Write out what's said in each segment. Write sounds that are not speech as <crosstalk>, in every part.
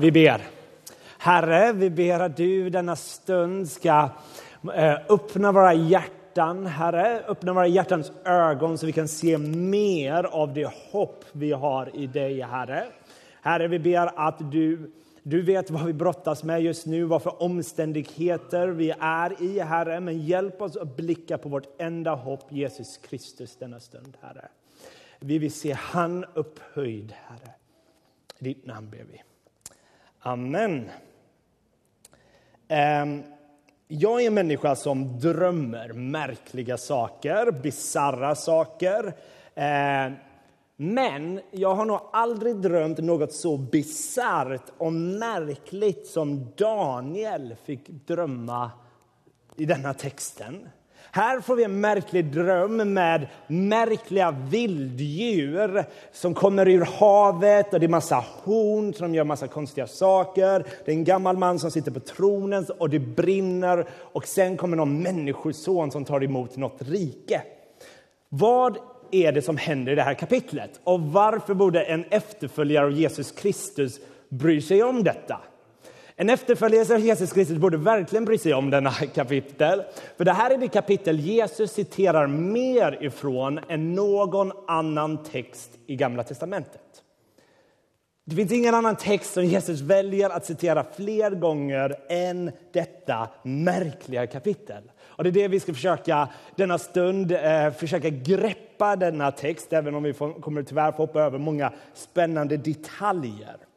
Vi ber. Herre, vi ber att du denna stund ska eh, öppna våra hjärtan, Herre. Öppna våra hjärtans ögon så vi kan se mer av det hopp vi har i dig, Herre. Herre, vi ber att du, du vet vad vi brottas med just nu, vad för omständigheter vi är i, Herre. Men hjälp oss att blicka på vårt enda hopp, Jesus Kristus, denna stund, Herre. Vi vill se han upphöjd, Herre. I ditt namn ber vi. Amen. Ehm, jag är en människa som drömmer märkliga saker, bizarra saker. Ehm, men jag har nog aldrig drömt något så bisarrt och märkligt som Daniel fick drömma i denna texten. Här får vi en märklig dröm med märkliga vilddjur som kommer ur havet och det är massa horn som gör massa konstiga saker. Det är en gammal man som sitter på tronen och det brinner och sen kommer någon människoson som tar emot något rike. Vad är det som händer i det här kapitlet och varför borde en efterföljare av Jesus Kristus bry sig om detta? En efterföljare av Jesus Kristus borde verkligen bry sig om denna kapitel. För det här är det kapitel Jesus citerar mer ifrån än någon annan text i Gamla testamentet. Det finns ingen annan text som Jesus väljer att citera fler gånger än detta märkliga kapitel. Och det är det vi ska försöka denna stund eh, försöka greppa denna text, även om vi får, kommer tyvärr få hoppa över många spännande detaljer.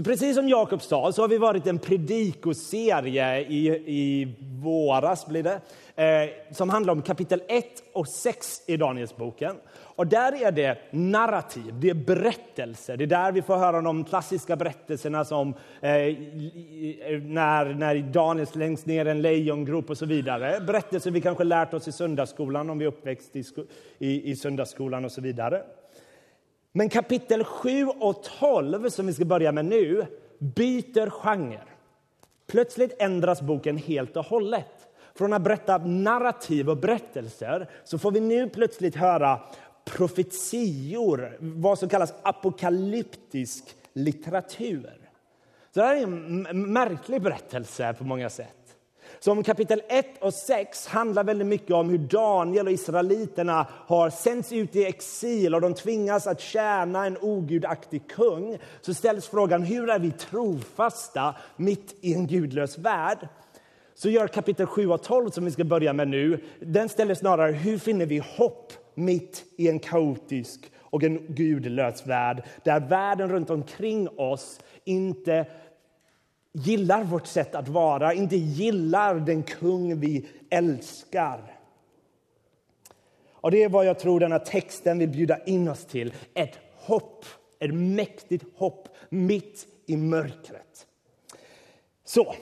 Så precis som Jakob sa så har vi varit en predikoserie i, i våras blir det, eh, som handlar om kapitel 1 och 6 i Danielsboken. Och där är det narrativ, det är berättelser. Det är där vi får höra de klassiska berättelserna som eh, när, när Daniel slängs ner i en lejongrop och så vidare. Berättelser vi kanske lärt oss i söndagsskolan om vi är uppväxt i, i, i söndagsskolan och så vidare. Men kapitel 7 och 12, som vi ska börja med nu, byter genre. Plötsligt ändras boken helt och hållet. Från att berätta narrativ och berättelser så får vi nu plötsligt höra profetior, vad som kallas apokalyptisk litteratur. Så det här är en märklig berättelse på många sätt. Som kapitel 1 och 6 handlar väldigt mycket om hur Daniel och israeliterna har sänts ut i exil och de tvingas att tjäna en ogudaktig kung. Så ställs frågan hur är vi trofasta mitt i en gudlös värld? Så gör kapitel 7 och 12 som vi ska börja med nu, den ställer snarare hur finner vi hopp mitt i en kaotisk och en gudlös värld där världen runt omkring oss inte gillar vårt sätt att vara, inte gillar den kung vi älskar. Och Det är vad jag tror den här texten vill bjuda in oss till. Ett hopp, ett mäktigt hopp mitt i mörkret. Så,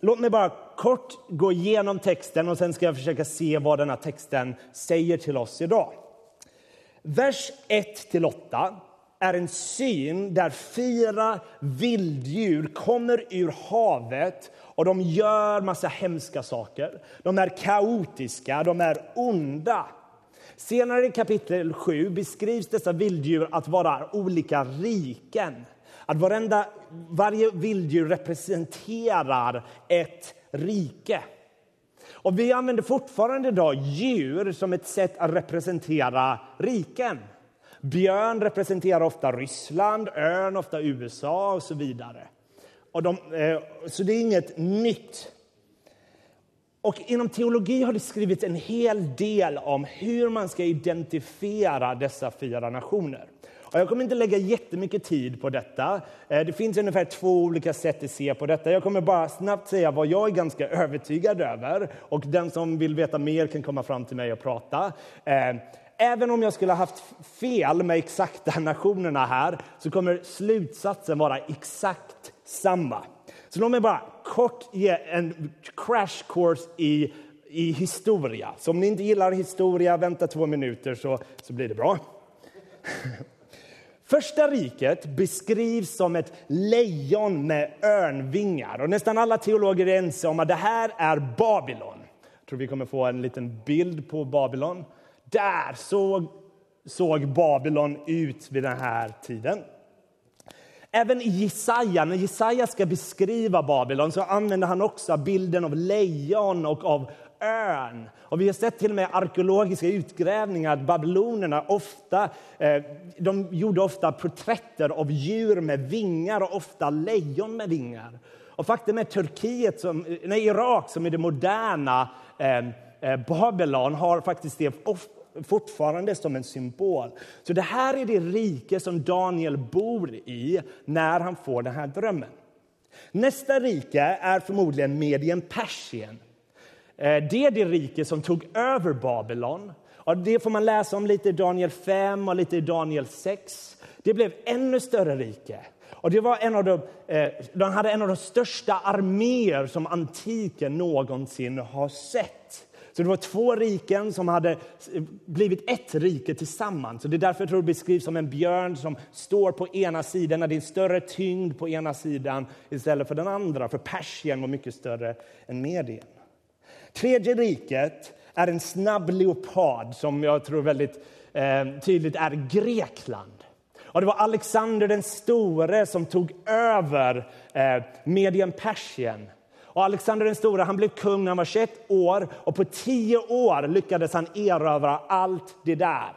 låt mig bara kort gå igenom texten och sen ska jag försöka se vad den här texten säger till oss idag. Vers 1-8 är en syn där fyra vilddjur kommer ur havet och de gör massa hemska saker. De är kaotiska, de är onda. Senare i kapitel 7 beskrivs dessa vilddjur att vara olika riken. Att varenda, varje vilddjur representerar ett rike. Och vi använder fortfarande idag djur som ett sätt att representera riken. Björn representerar ofta Ryssland, örn ofta USA och så vidare. Och de, eh, så det är inget nytt. Och inom teologi har det skrivits en hel del om hur man ska identifiera dessa fyra nationer. Och jag kommer inte lägga jättemycket tid på detta. Eh, det finns ungefär två olika sätt att se på detta. Jag kommer bara snabbt säga vad jag är ganska övertygad över. Och den som vill veta mer kan komma fram till mig och prata. Eh, Även om jag skulle ha haft fel med exakta nationerna här så kommer slutsatsen vara exakt samma. Så låt mig bara kort ge en crash course i, i historia. Så om ni inte gillar historia, vänta två minuter så, så blir det bra. <laughs> Första riket beskrivs som ett lejon med örnvingar. Och nästan alla teologer är ense om att det här är Babylon. Jag tror vi kommer få en liten bild på Babylon. Där såg, såg Babylon ut vid den här tiden. Även i Jesaja, när Jesaja ska beskriva Babylon så använder han också bilden av lejon och av örn. Och vi har sett till och med arkeologiska utgrävningar att babylonerna ofta, eh, de gjorde ofta porträtter av djur med vingar och ofta lejon med vingar. Och faktum är Turkiet, som, nej, Irak som är det moderna eh, eh Babylon har faktiskt det fortfarande som en symbol. Så det här är det rike som Daniel bor i när han får den här drömmen. Nästa rike är förmodligen Medien Persien. Eh, det är det rike som tog över Babylon. Och det får man läsa om lite i Daniel 5 och lite i Daniel 6. Det blev ännu större rike. Och det var en av de, eh, de hade en av de största arméer som antiken någonsin har sett. Så det var två riken som hade eh, blivit ett rike tillsammans. Så det är därför jag tror det beskrivs som en björn som står på ena sidan, när det är en större tyngd på ena sidan istället för den andra. För Persien var mycket större än Medien. Tredje riket är en snabb leopard som jag tror väldigt eh, tydligt är Grekland. Och det var Alexander den store som tog över eh, Medien Persien. Och Alexander den store han blev kung när han var 21 år och på 10 år lyckades han erövra allt det där.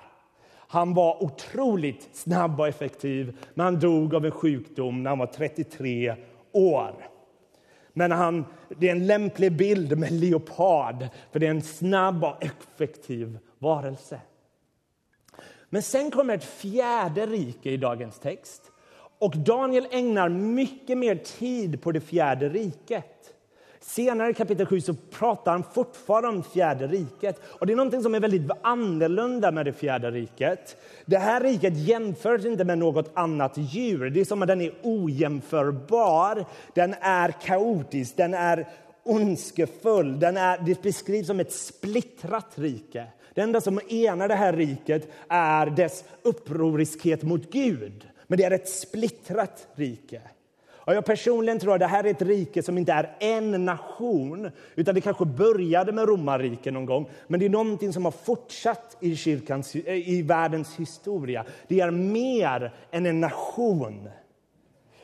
Han var otroligt snabb och effektiv, men han dog av en sjukdom när han var 33 år. Men han, det är en lämplig bild med leopard, för det är en snabb och effektiv varelse. Men sen kommer ett fjärde rike i dagens text. Och Daniel ägnar mycket mer tid på det fjärde riket. Senare i kapitel 7 så pratar han fortfarande om fjärde riket. Och Det är någonting som är väldigt annorlunda med det fjärde riket. Det här riket jämförs inte med något annat djur. Det är som att den är ojämförbar. Den är kaotisk, den är ondskefull. Den är, det beskrivs som ett splittrat rike. Det enda som enar det här riket är dess upproriskhet mot Gud. Men det är ett splittrat rike. Och jag personligen tror att det här är ett rike som inte är en nation, utan det kanske började med romarriket någon gång, men det är någonting som har fortsatt i, kyrkans, eh, i världens historia. Det är mer än en nation.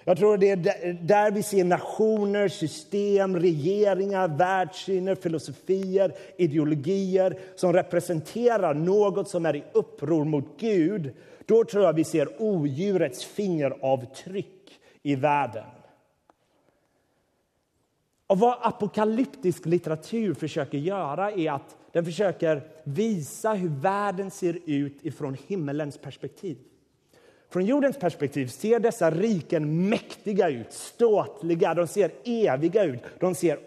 Jag tror det är där vi ser nationer, system, regeringar, världssyner, filosofier, ideologier som representerar något som är i uppror mot Gud. Då tror jag vi ser odjurets fingeravtryck i världen. Och vad apokalyptisk litteratur försöker göra är att den försöker visa hur världen ser ut ifrån himmelens perspektiv. Från jordens perspektiv ser dessa riken mäktiga ut, ståtliga, de ser eviga ut, de ser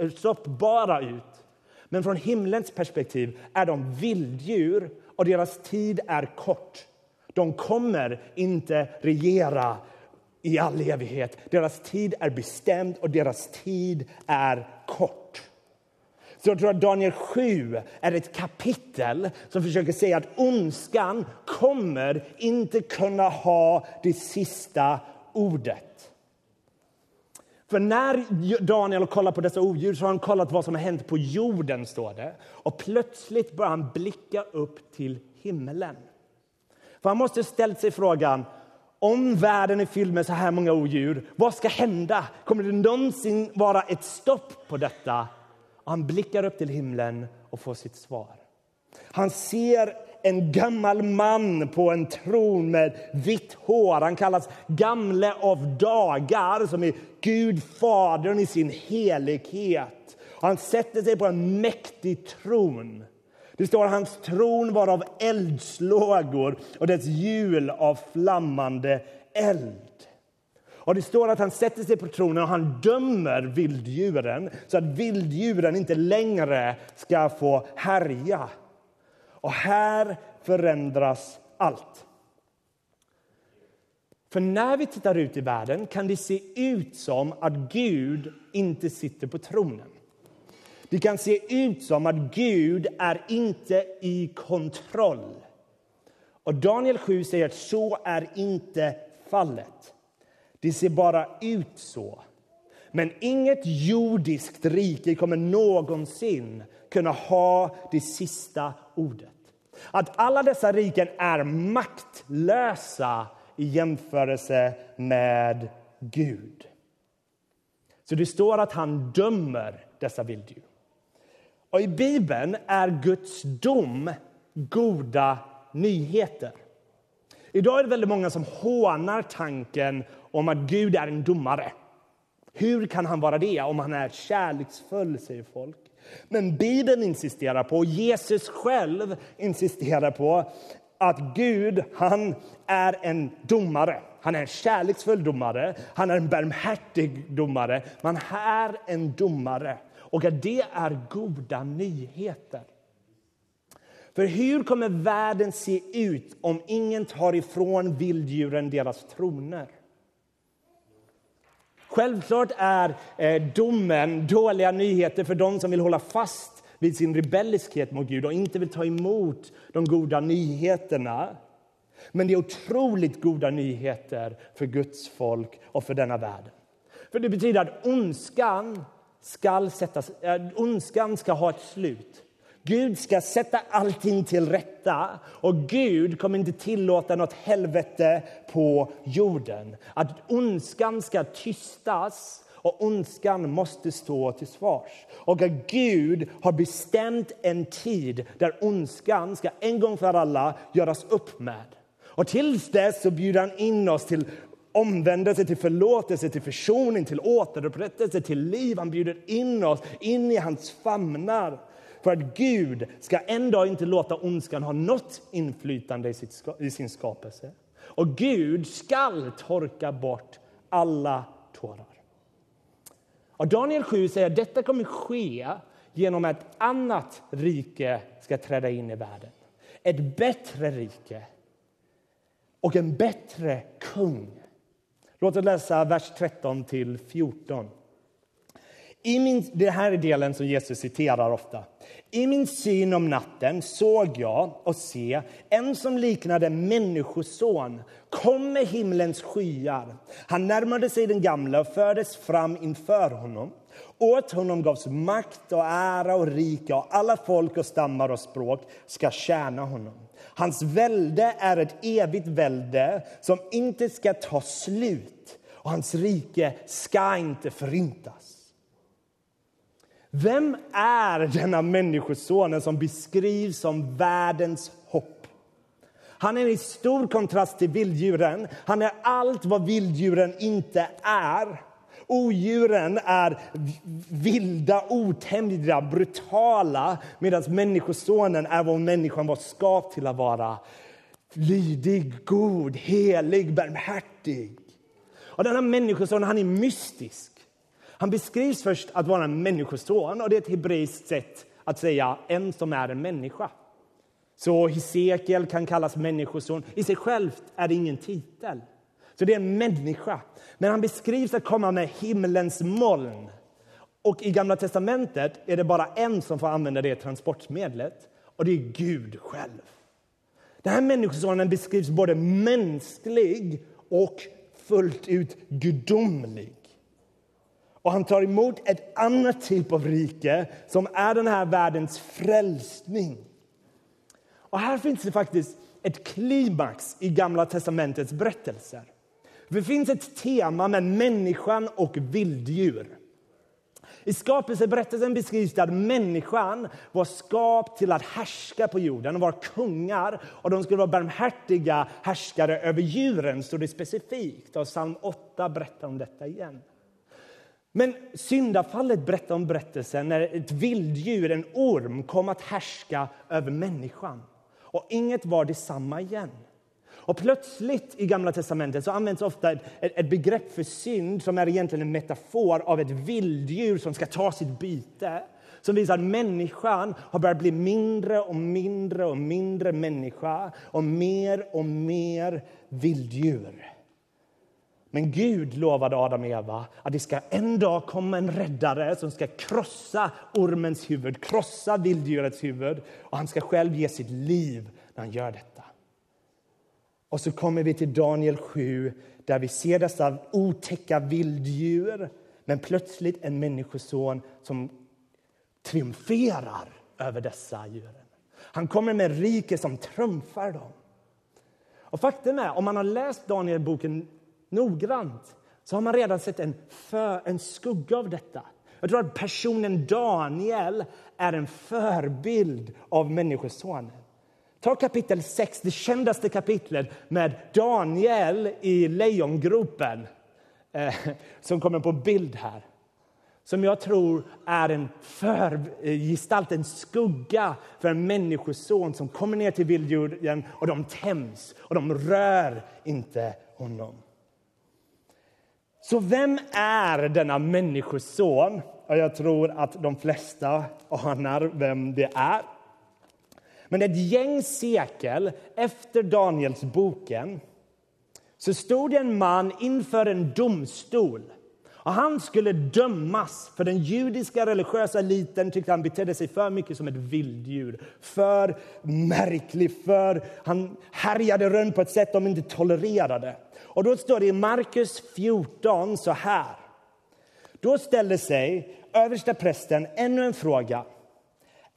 ostoppbara ut. Men från himlens perspektiv är de vilddjur och deras tid är kort. De kommer inte regera i all evighet. Deras tid är bestämd och deras tid är kort. Så jag tror att Daniel 7 är ett kapitel som försöker säga att ondskan kommer inte kunna ha det sista ordet. För när Daniel kollar på dessa odjur så har han kollat vad som har hänt på jorden, står det. Och plötsligt börjar han blicka upp till himlen. För han måste ställt sig frågan, om världen är fylld med så här många odjur, vad ska hända? Kommer det någonsin vara ett stopp på detta? Han blickar upp till himlen och får sitt svar. Han ser en gammal man på en tron med vitt hår. Han kallas Gamle av dagar, som är Gud, Fadern i sin helighet. Han sätter sig på en mäktig tron. Det står att hans tron var av eldslågor och dess hjul av flammande eld. Och Det står att han sätter sig på tronen och han dömer vilddjuren så att vilddjuren inte längre ska få härja. Och här förändras allt. För när vi tittar ut i världen kan det se ut som att Gud inte sitter på tronen. Det kan se ut som att Gud är inte i kontroll. Och Daniel 7 säger att så är inte fallet. Det ser bara ut så. Men inget jordiskt rike kommer någonsin kunna ha det sista ordet. Att alla dessa riken är maktlösa i jämförelse med Gud. Så det står att han dömer dessa vilddjur. Och I Bibeln är Guds dom goda nyheter. Idag är det väldigt många som hånar tanken om att Gud är en domare. Hur kan han vara det om han är kärleksfull, säger folk. Men Bibeln insisterar på, och Jesus själv insisterar på att Gud han är en domare. Han är en kärleksfull domare, han är en barmhärtig domare. Man är en domare, och att det är goda nyheter. För hur kommer världen se ut om ingen tar ifrån vilddjuren deras troner? Självklart är eh, domen dåliga nyheter för dem som vill hålla fast vid sin rebelliskhet mot Gud och inte vill ta emot de goda nyheterna. Men det är otroligt goda nyheter för Guds folk och för denna värld. För det betyder att ondskan ska, sättas, eh, ondskan ska ha ett slut. Gud ska sätta allting till rätta och Gud kommer inte tillåta något helvete på jorden. Att ondskan ska tystas och ondskan måste stå till svars. Och att Gud har bestämt en tid där ondskan ska en gång för alla göras upp med. Och tills dess så bjuder han in oss till omvändelse, till förlåtelse, till försoning, till återupprättelse, till liv. Han bjuder in oss in i hans famnar. För att Gud ska en dag inte låta ondskan ha något inflytande i, sitt, i sin skapelse. Och Gud skall torka bort alla tårar. Och Daniel 7 säger att detta kommer ske genom att ett annat rike ska träda in i världen. Ett bättre rike och en bättre kung. Låt oss läsa vers 13 till 14. I min, det här är delen som Jesus citerar ofta. I min syn om natten såg jag och se en som liknade Människoson kom med himlens skyar. Han närmade sig den gamla och fördes fram inför honom. Åt honom gavs makt och ära och rika och alla folk och stammar och språk ska tjäna honom. Hans välde är ett evigt välde som inte ska ta slut och hans rike ska inte förintas. Vem är denna Människosonen som beskrivs som världens hopp? Han är i stor kontrast till vilddjuren. Han är allt vad vilddjuren inte är. Odjuren är vilda, otämjda, brutala medan Människosonen är vad människan var skapt till att vara. Lydig, god, helig, barmhärtig. Och denna Människoson han är mystisk. Han beskrivs först att vara en människoson och det är ett hebreiskt sätt att säga en som är en människa. Så Hesekiel kan kallas människoson. I sig självt är det ingen titel. Så det är en människa. Men han beskrivs att komma med himlens moln. Och i Gamla testamentet är det bara en som får använda det transportmedlet och det är Gud själv. Den här människosonen beskrivs både mänsklig och fullt ut gudomlig. Och han tar emot ett annat typ av rike som är den här världens frälsning. Och här finns det faktiskt ett klimax i Gamla testamentets berättelser. Det finns ett tema med människan och vilddjur. I skapelseberättelsen beskrivs det att människan var skapt till att härska på jorden och vara kungar. Och de skulle vara barmhärtiga härskare över djuren, står det specifikt. Och psalm 8 berättar om detta igen. Men syndafallet berättar om berättelsen när ett vilddjur, en orm, kom att härska över människan. Och inget var detsamma igen. Och plötsligt i Gamla testamentet så används ofta ett, ett, begrepp för synd som är egentligen en metafor av ett vilddjur som ska ta sitt byte. Som visar att människan har börjat bli mindre och mindre och mindre människa och mer och mer vilddjur. Men Gud lovade Adam och Eva att det ska en dag komma en räddare som ska krossa ormens huvud, krossa vilddjurets huvud. Och han ska själv ge sitt liv när han gör detta. Och så kommer vi till Daniel 7 där vi ser dessa otäcka vilddjur men plötsligt en människoson som triumferar över dessa djur. Han kommer med rike som trumfar dem. Och faktum är, om man har läst Danielboken noggrant så har man redan sett en, för, en skugga av detta. Jag tror att personen Daniel är en förebild av Människosonen. Ta kapitel 6, det kändaste kapitlet med Daniel i lejongropen eh, som kommer på bild här. Som jag tror är en förgestalt, en skugga för en människoson som kommer ner till vildjorden och de tämjs och de rör inte honom. Så vem är denna människoson? Jag tror att de flesta anar vem det är. Men ett gäng sekel efter Danielsboken så stod en man inför en domstol. Och han skulle dömas, för den judiska religiösa eliten tyckte han betedde sig för mycket som ett vilddjur. För märklig, för han härjade runt på ett sätt de inte tolererade. Och då står det i Markus 14 så här. Då ställde sig översteprästen ännu en fråga.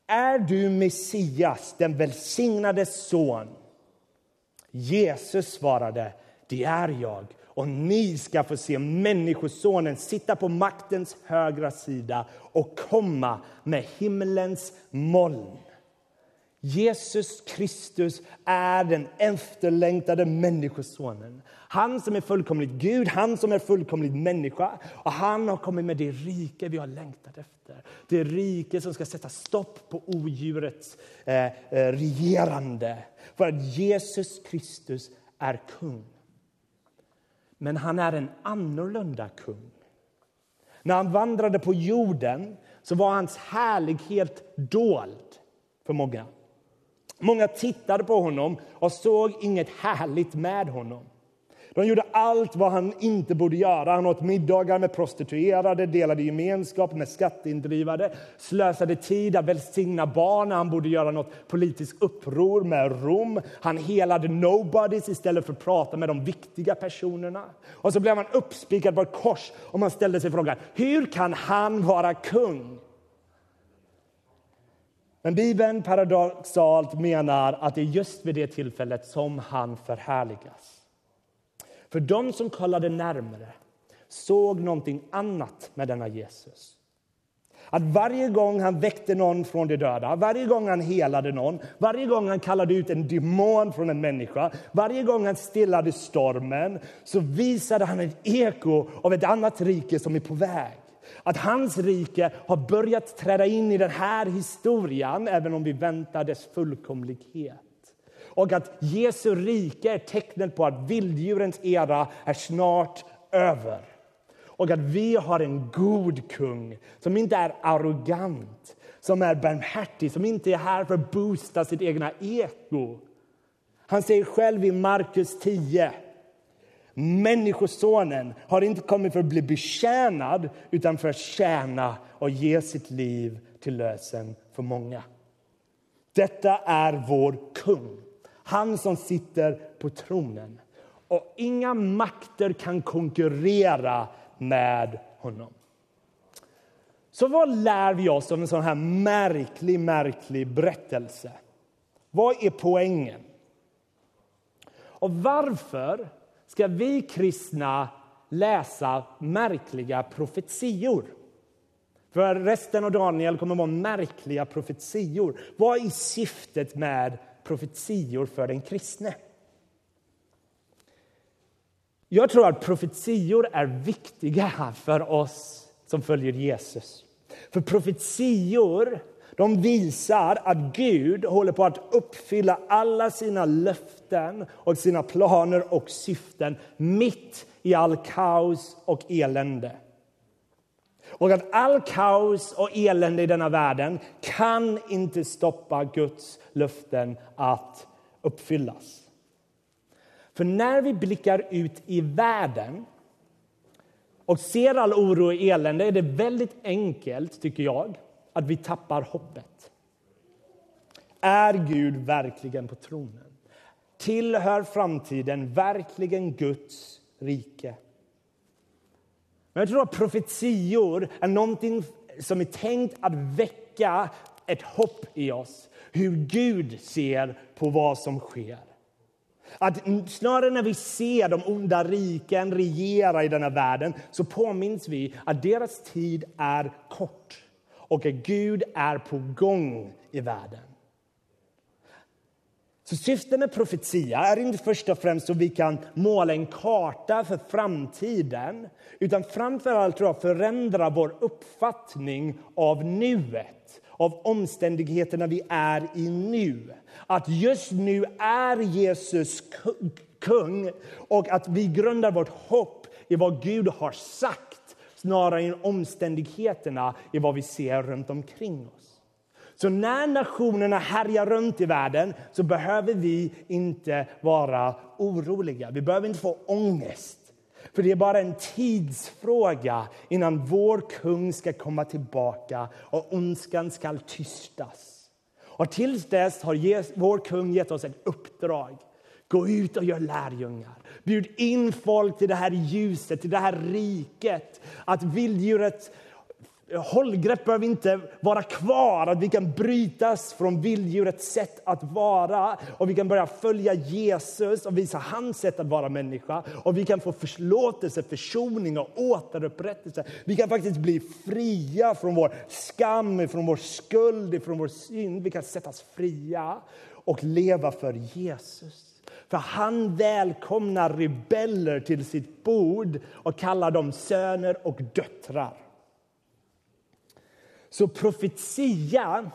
Är du Messias, den välsignades son? Jesus svarade, det är jag. Och ni ska få se Människosonen sitta på maktens högra sida och komma med himlens moln. Jesus Kristus är den efterlängtade Människosonen. Han som är fullkomligt Gud, han som är fullkomligt människa. Och han har kommit med det rike vi har längtat efter. Det rike som ska sätta stopp på odjurets eh, eh regerande. För att Jesus Kristus är kung. Men han är en annorlunda kung. När han vandrade på jorden så var hans härlighet dold för många. Många tittade på honom och såg inget härligt med honom. De gjorde allt vad han inte borde göra. Han åt middagar med prostituerade, delade gemenskap med skatteindrivare slösade tid att välsigna barn när han borde göra något politiskt uppror med Rom. Han helade nobodies istället för att prata med de viktiga personerna. Och så blev han uppspikad på ett kors och man ställde sig frågan hur kan han vara kung? Men Bibeln paradoxalt menar att det är just vid det tillfället som han förhärligas. För de som kollade närmare såg någonting annat med denna Jesus. Att varje gång han väckte någon från de döda, varje gång han helade någon, varje gång han kallade ut en demon från en människa, varje gång han stillade stormen, så visade han ett eko av ett annat rike som är på väg. Att hans rike har börjat träda in i den här historien, även om vi väntar dess fullkomlighet. Och att Jesu rike är tecknet på att vilddjurens era är snart över. Och att vi har en god kung som inte är arrogant, som är barmhärtig, som inte är här för att boosta sitt egna ego. Han säger själv i Markus 10 Människosonen har inte kommit för att bli betjänad utan för att tjäna och ge sitt liv till lösen för många. Detta är vår kung, han som sitter på tronen. Och inga makter kan konkurrera med honom. Så vad lär vi oss av en sån här märklig, märklig berättelse? Vad är poängen? Och varför ska vi kristna läsa märkliga profetior. För resten av Daniel kommer att vara märkliga profetior. Vad är syftet med profetior för den kristne? Jag tror att profetior är viktiga för oss som följer Jesus. För profetior de visar att Gud håller på att uppfylla alla sina löften och sina planer och syften mitt i all kaos och elände. Och att all kaos och elände i denna världen kan inte stoppa Guds löften att uppfyllas. För när vi blickar ut i världen och ser all oro och elände är det väldigt enkelt, tycker jag, att vi tappar hoppet. Är Gud verkligen på tronen? Tillhör framtiden verkligen Guds rike? Men jag tror att profetior är någonting som är tänkt att väcka ett hopp i oss. Hur Gud ser på vad som sker. Att snarare när vi ser de onda riken regera i denna världen så påminns vi att deras tid är kort och att Gud är på gång i världen. Så syftet med profetia är inte först och främst att vi kan måla en karta för framtiden utan framför allt förändra vår uppfattning av nuet av omständigheterna vi är i nu. Att just nu är Jesus kung och att vi grundar vårt hopp i vad Gud har sagt snarare än omständigheterna i vad vi ser runt omkring oss. Så när nationerna härjar runt i världen så behöver vi inte vara oroliga. Vi behöver inte få ångest. För det är bara en tidsfråga innan vår kung ska komma tillbaka och ondskan ska tystas. Och tills dess har vår kung gett oss ett uppdrag. Gå ut och gör lärjungar. Bjud in folk till det här ljuset, till det här riket. Att vilddjurets hållgrepp behöver inte vara kvar, att vi kan brytas från vilddjurets sätt att vara och vi kan börja följa Jesus och visa hans sätt att vara människa. Och vi kan få förlåtelse, försoning och återupprättelse. Vi kan faktiskt bli fria från vår skam, från vår skuld, från vår synd. Vi kan sättas fria och leva för Jesus. För han välkomnar rebeller till sitt bord och kallar dem söner och döttrar. Så profetia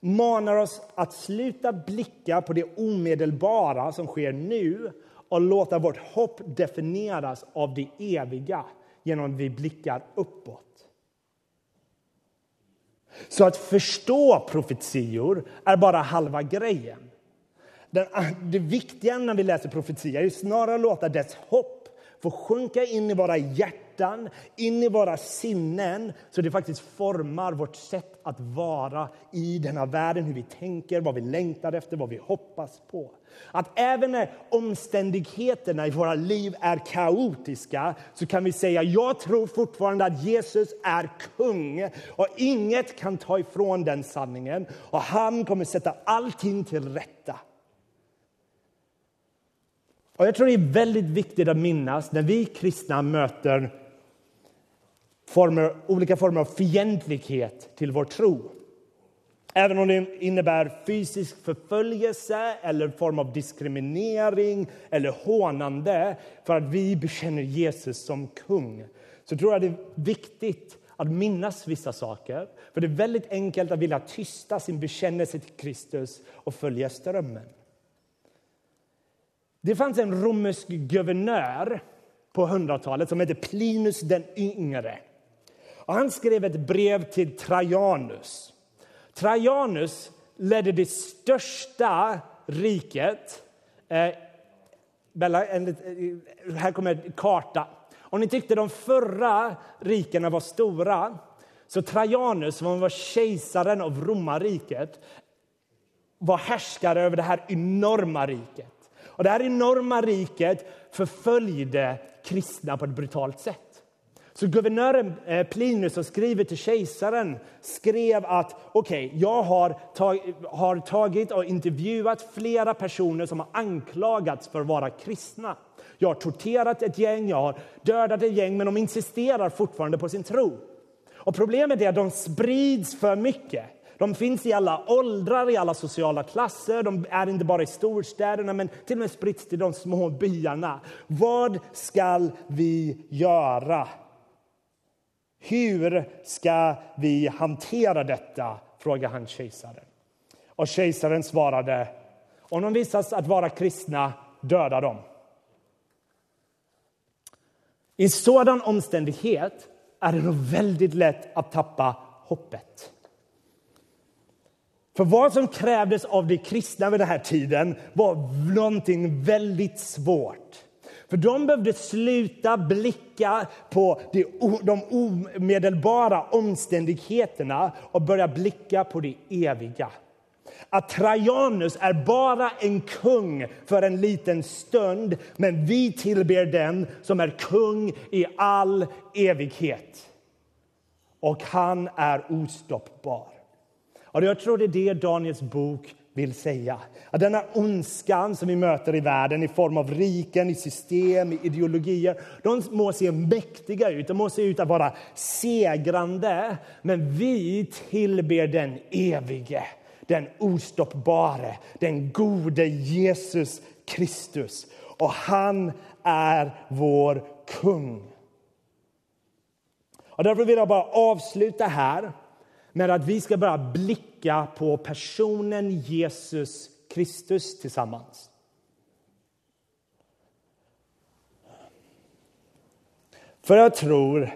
manar oss att sluta blicka på det omedelbara som sker nu och låta vårt hopp definieras av det eviga genom att vi blickar uppåt. Så att förstå profetior är bara halva grejen. Ah, det viktiga när vi läser profetia är snarare att låta dess hopp få sjunka in i våra hjärtan, in i våra sinnen så det faktiskt formar vårt sätt att vara i denna världen, hur vi tänker, vad vi längtar efter, vad vi hoppas på. Att även när omständigheterna i våra liv är kaotiska så kan vi säga jag tror fortfarande att Jesus är kung och inget kan ta ifrån den sanningen och han kommer sätta allting till rätta. Och jag tror det är väldigt viktigt att minnas när vi kristna möter former, olika former av fientlighet till vår tro. Även om det innebär fysisk förföljelse eller form av diskriminering eller hånande för att vi bekänner Jesus som kung så tror jag det är viktigt att minnas vissa saker. För det är väldigt enkelt att vilja tysta sin bekännelse till Kristus och följa strömmen. Det fanns en romersk guvernör på 100-talet som hette Plinus den yngre. Och han skrev ett brev till Trajanus. Trajanus ledde det största riket. Eh, Bella, en, eh, här kommer en karta. Om ni tyckte de förra rikena var stora så Trajanus, som var kejsaren av romarriket var härskare över det här enorma riket. Och det här enorma riket förföljde kristna på ett brutalt sätt. Så guvernören eh, Plinus som skriver till kejsaren skrev att okej, okay, jag har, tag, har tagit och intervjuat flera personer som har anklagats för att vara kristna. Jag har torterat ett gäng, jag har dödat ett gäng, men de insisterar fortfarande på sin tro. Och problemet är att de sprids för mycket. De finns i alla åldrar, i alla sociala klasser. De är inte bara i storstäderna, men till och med spritts till de små byarna. Vad ska vi göra? Hur ska vi hantera detta? frågade han kejsaren. Och kejsaren svarade, om de visas att vara kristna, döda dem. I sådan omständighet är det nog väldigt lätt att tappa hoppet. För vad som krävdes av de kristna vid den här tiden var någonting väldigt svårt. För de behövde sluta blicka på de omedelbara omständigheterna och börja blicka på det eviga. Att Trajanus är bara en kung för en liten stund men vi tillber den som är kung i all evighet. Och han är ostoppbar. Och jag tror det är det Daniels bok vill säga. Att denna ondskan som vi möter i världen i form av riken, i system, i ideologier, de må se mäktiga ut, de må se ut att vara segrande. Men vi tillber den evige, den ostoppbare, den gode Jesus Kristus. Och han är vår kung. Och därför vill jag bara avsluta här med att vi ska bara blicka på personen Jesus Kristus tillsammans. För jag tror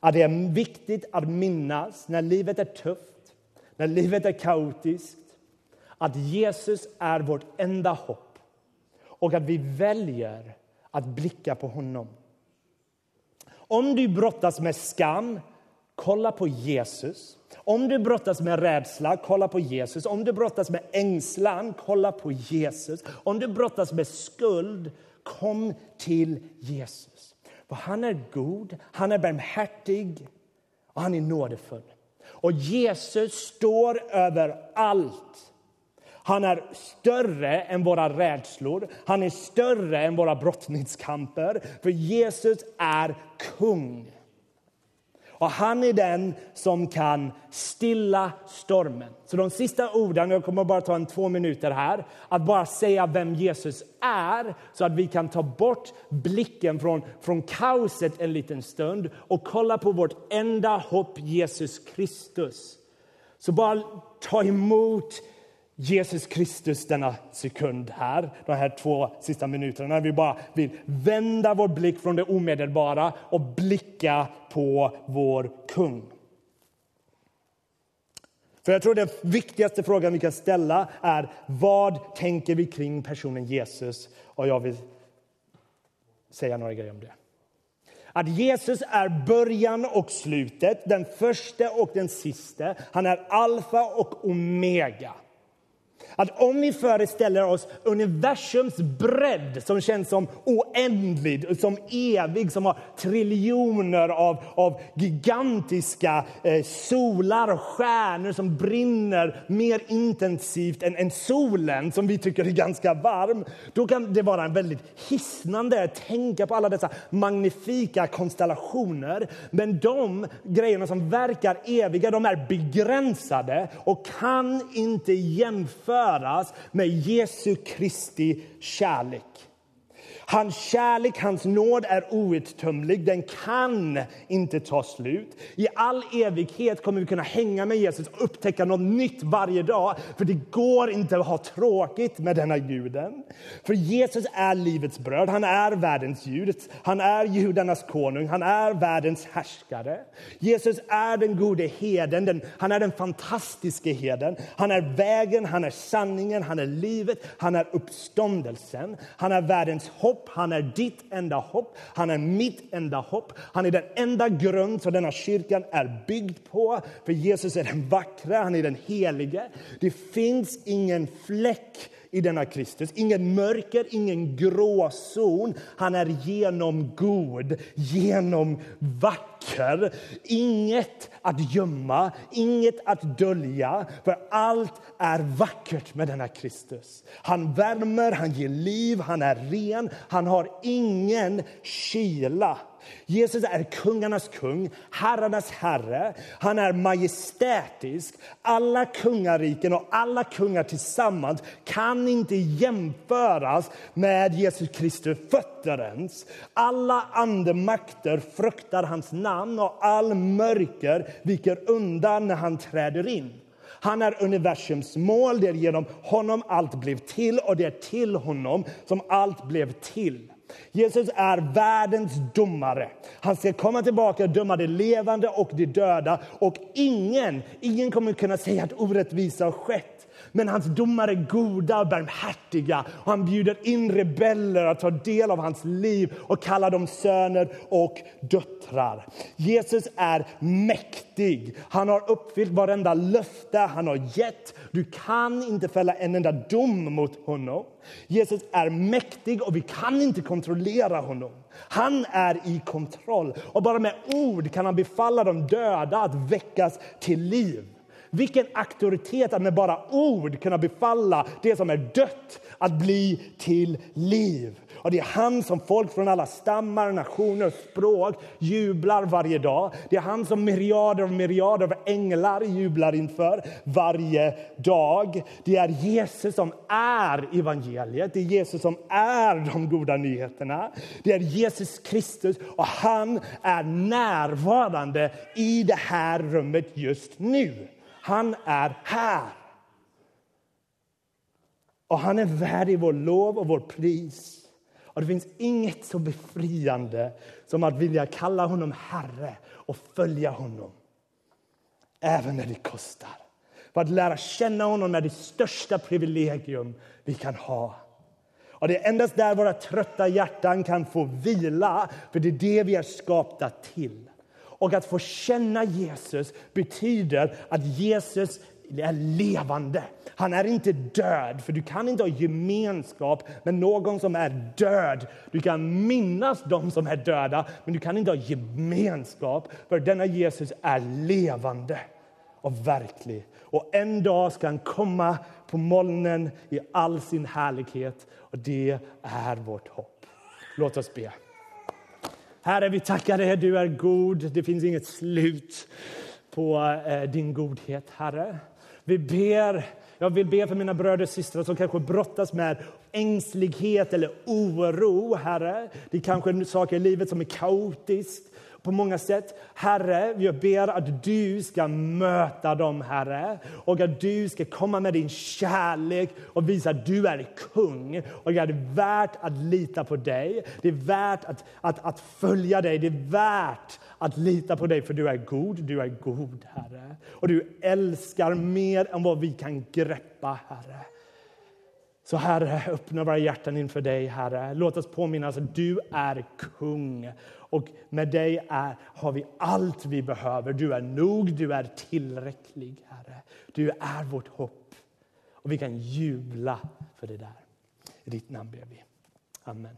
att det är viktigt att minnas när livet är tufft, när livet är kaotiskt att Jesus är vårt enda hopp och att vi väljer att blicka på honom. Om du brottas med skam, kolla på Jesus. Om du brottas med rädsla, kolla på Jesus. Om du brottas med ängslan, kolla på Jesus. Om du brottas med skuld, kom till Jesus. För han är god, han är barmhärtig och han är nådefull. Och Jesus står över allt. Han är större än våra rädslor, han är större än våra brottningskamper. För Jesus är kung. Och han är den som kan stilla stormen. Så de sista orden, jag kommer bara ta en två minuter här, att bara säga vem Jesus är så att vi kan ta bort blicken från, från kaoset en liten stund och kolla på vårt enda hopp, Jesus Kristus. Så bara ta emot Jesus Kristus denna sekund här, de här två sista minuterna, när vi bara vill vända vår blick från det omedelbara och blicka på vår kung. För jag tror den viktigaste frågan vi kan ställa är vad tänker vi kring personen Jesus? Och jag vill säga några grejer om det. Att Jesus är början och slutet, den första och den sista. Han är alfa och omega. Att om vi föreställer oss universums bredd som känns som oändlig, som evig, som har triljoner av, av gigantiska eh, solar och stjärnor som brinner mer intensivt än, än solen, som vi tycker är ganska varm. Då kan det vara en väldigt hisnande att tänka på alla dessa magnifika konstellationer. Men de grejerna som verkar eviga, de är begränsade och kan inte jämföras jämföras med Jesu Kristi kärlek. Hans kärlek, hans nåd är outtömlig. Den kan inte ta slut. I all evighet kommer vi kunna hänga med Jesus och upptäcka något nytt varje dag. För det går inte att ha tråkigt med denna guden. För Jesus är livets bröd, han är världens ljus, Han är judarnas konung, han är världens härskare. Jesus är den gode heden, den, han är den fantastiske heden. Han är vägen, han är sanningen, han är livet, han är uppståndelsen. Han är världens hopp hopp. Han är ditt enda hopp. Han är mitt enda hopp. Han är den enda grund som denna kyrkan är byggd på. För Jesus är den vackra, han är den helige. Det finns ingen fläck i denna Kristus. Ingen mörker, ingen gråzon. Han är genom god, genom vacker. Inget att gömma, inget att dölja, för allt är vackert med denna Kristus. Han värmer, han ger liv, han är ren, han har ingen kila. Jesus är kungarnas kung, herrarnas herre. Han är majestätisk. Alla kungariken och alla kungar tillsammans kan inte jämföras med Jesus Kristus fötter ens. Alla andemakter fruktar hans namn och all mörker viker undan när han träder in. Han är universums mål, det är genom honom allt blev till och det är till honom som allt blev till. Jesus är världens domare. Han ska komma tillbaka och döma de levande och de döda. Och ingen, ingen kommer kunna säga att orättvisa har skett. Men hans domar är goda och barmhärtiga. Och han bjuder in rebeller att ta del av hans liv och kallar dem söner och döttrar. Jesus är mäktig. Han har uppfyllt varenda löfte han har gett. Du kan inte fälla en enda dom mot honom. Jesus är mäktig och vi kan inte kontrollera honom. Han är i kontroll och bara med ord kan han befalla de döda att väckas till liv. Vilken auktoritet att med bara ord kunna befalla det som är dött att bli till liv. Och det är han som folk från alla stammar, nationer och språk jublar varje dag. Det är han som myriader och myriader av änglar jublar inför varje dag. Det är Jesus som är evangeliet, det är Jesus som är de goda nyheterna. Det är Jesus Kristus och han är närvarande i det här rummet just nu. Han är här. Och han är värdig vår lov och vår pris. Och det finns inget så befriande som att vilja kalla honom Herre och följa honom. Även när det kostar. För att lära känna honom är det största privilegium vi kan ha. Och Det är endast där våra trötta hjärtan kan få vila, för det är det vi är skapta till. Och att få känna Jesus betyder att Jesus är levande. Han är inte död, för du kan inte ha gemenskap med någon som är död. Du kan minnas de som är döda, men du kan inte ha gemenskap, för denna Jesus är levande och verklig. Och en dag ska han komma på molnen i all sin härlighet, och det är vårt hopp. Låt oss be. Herre, vi tackar dig. Du är god. Det finns inget slut på eh, din godhet, Herre. Vi ber, jag vill be för mina bröder och systrar som kanske brottas med ängslighet eller oro, Herre. Det är kanske saker i livet som är kaotiskt på många sätt. Herre, jag ber att du ska möta dem, Herre. Och att du ska komma med din kärlek och visa att du är kung. Och att det är värt att lita på dig. Det är värt att, att, att följa dig. Det är värt att lita på dig, för du är god. Du är god, Herre. Och du älskar mer än vad vi kan greppa, Herre. Så Herre, öppna våra hjärtan inför dig, Herre. Låt oss påminnas att du är kung. Och med dig är, har vi allt vi behöver. Du är nog, du är tillräcklig, Herre. Du är vårt hopp. Och vi kan jubla för det där. I ditt namn ber vi. Amen.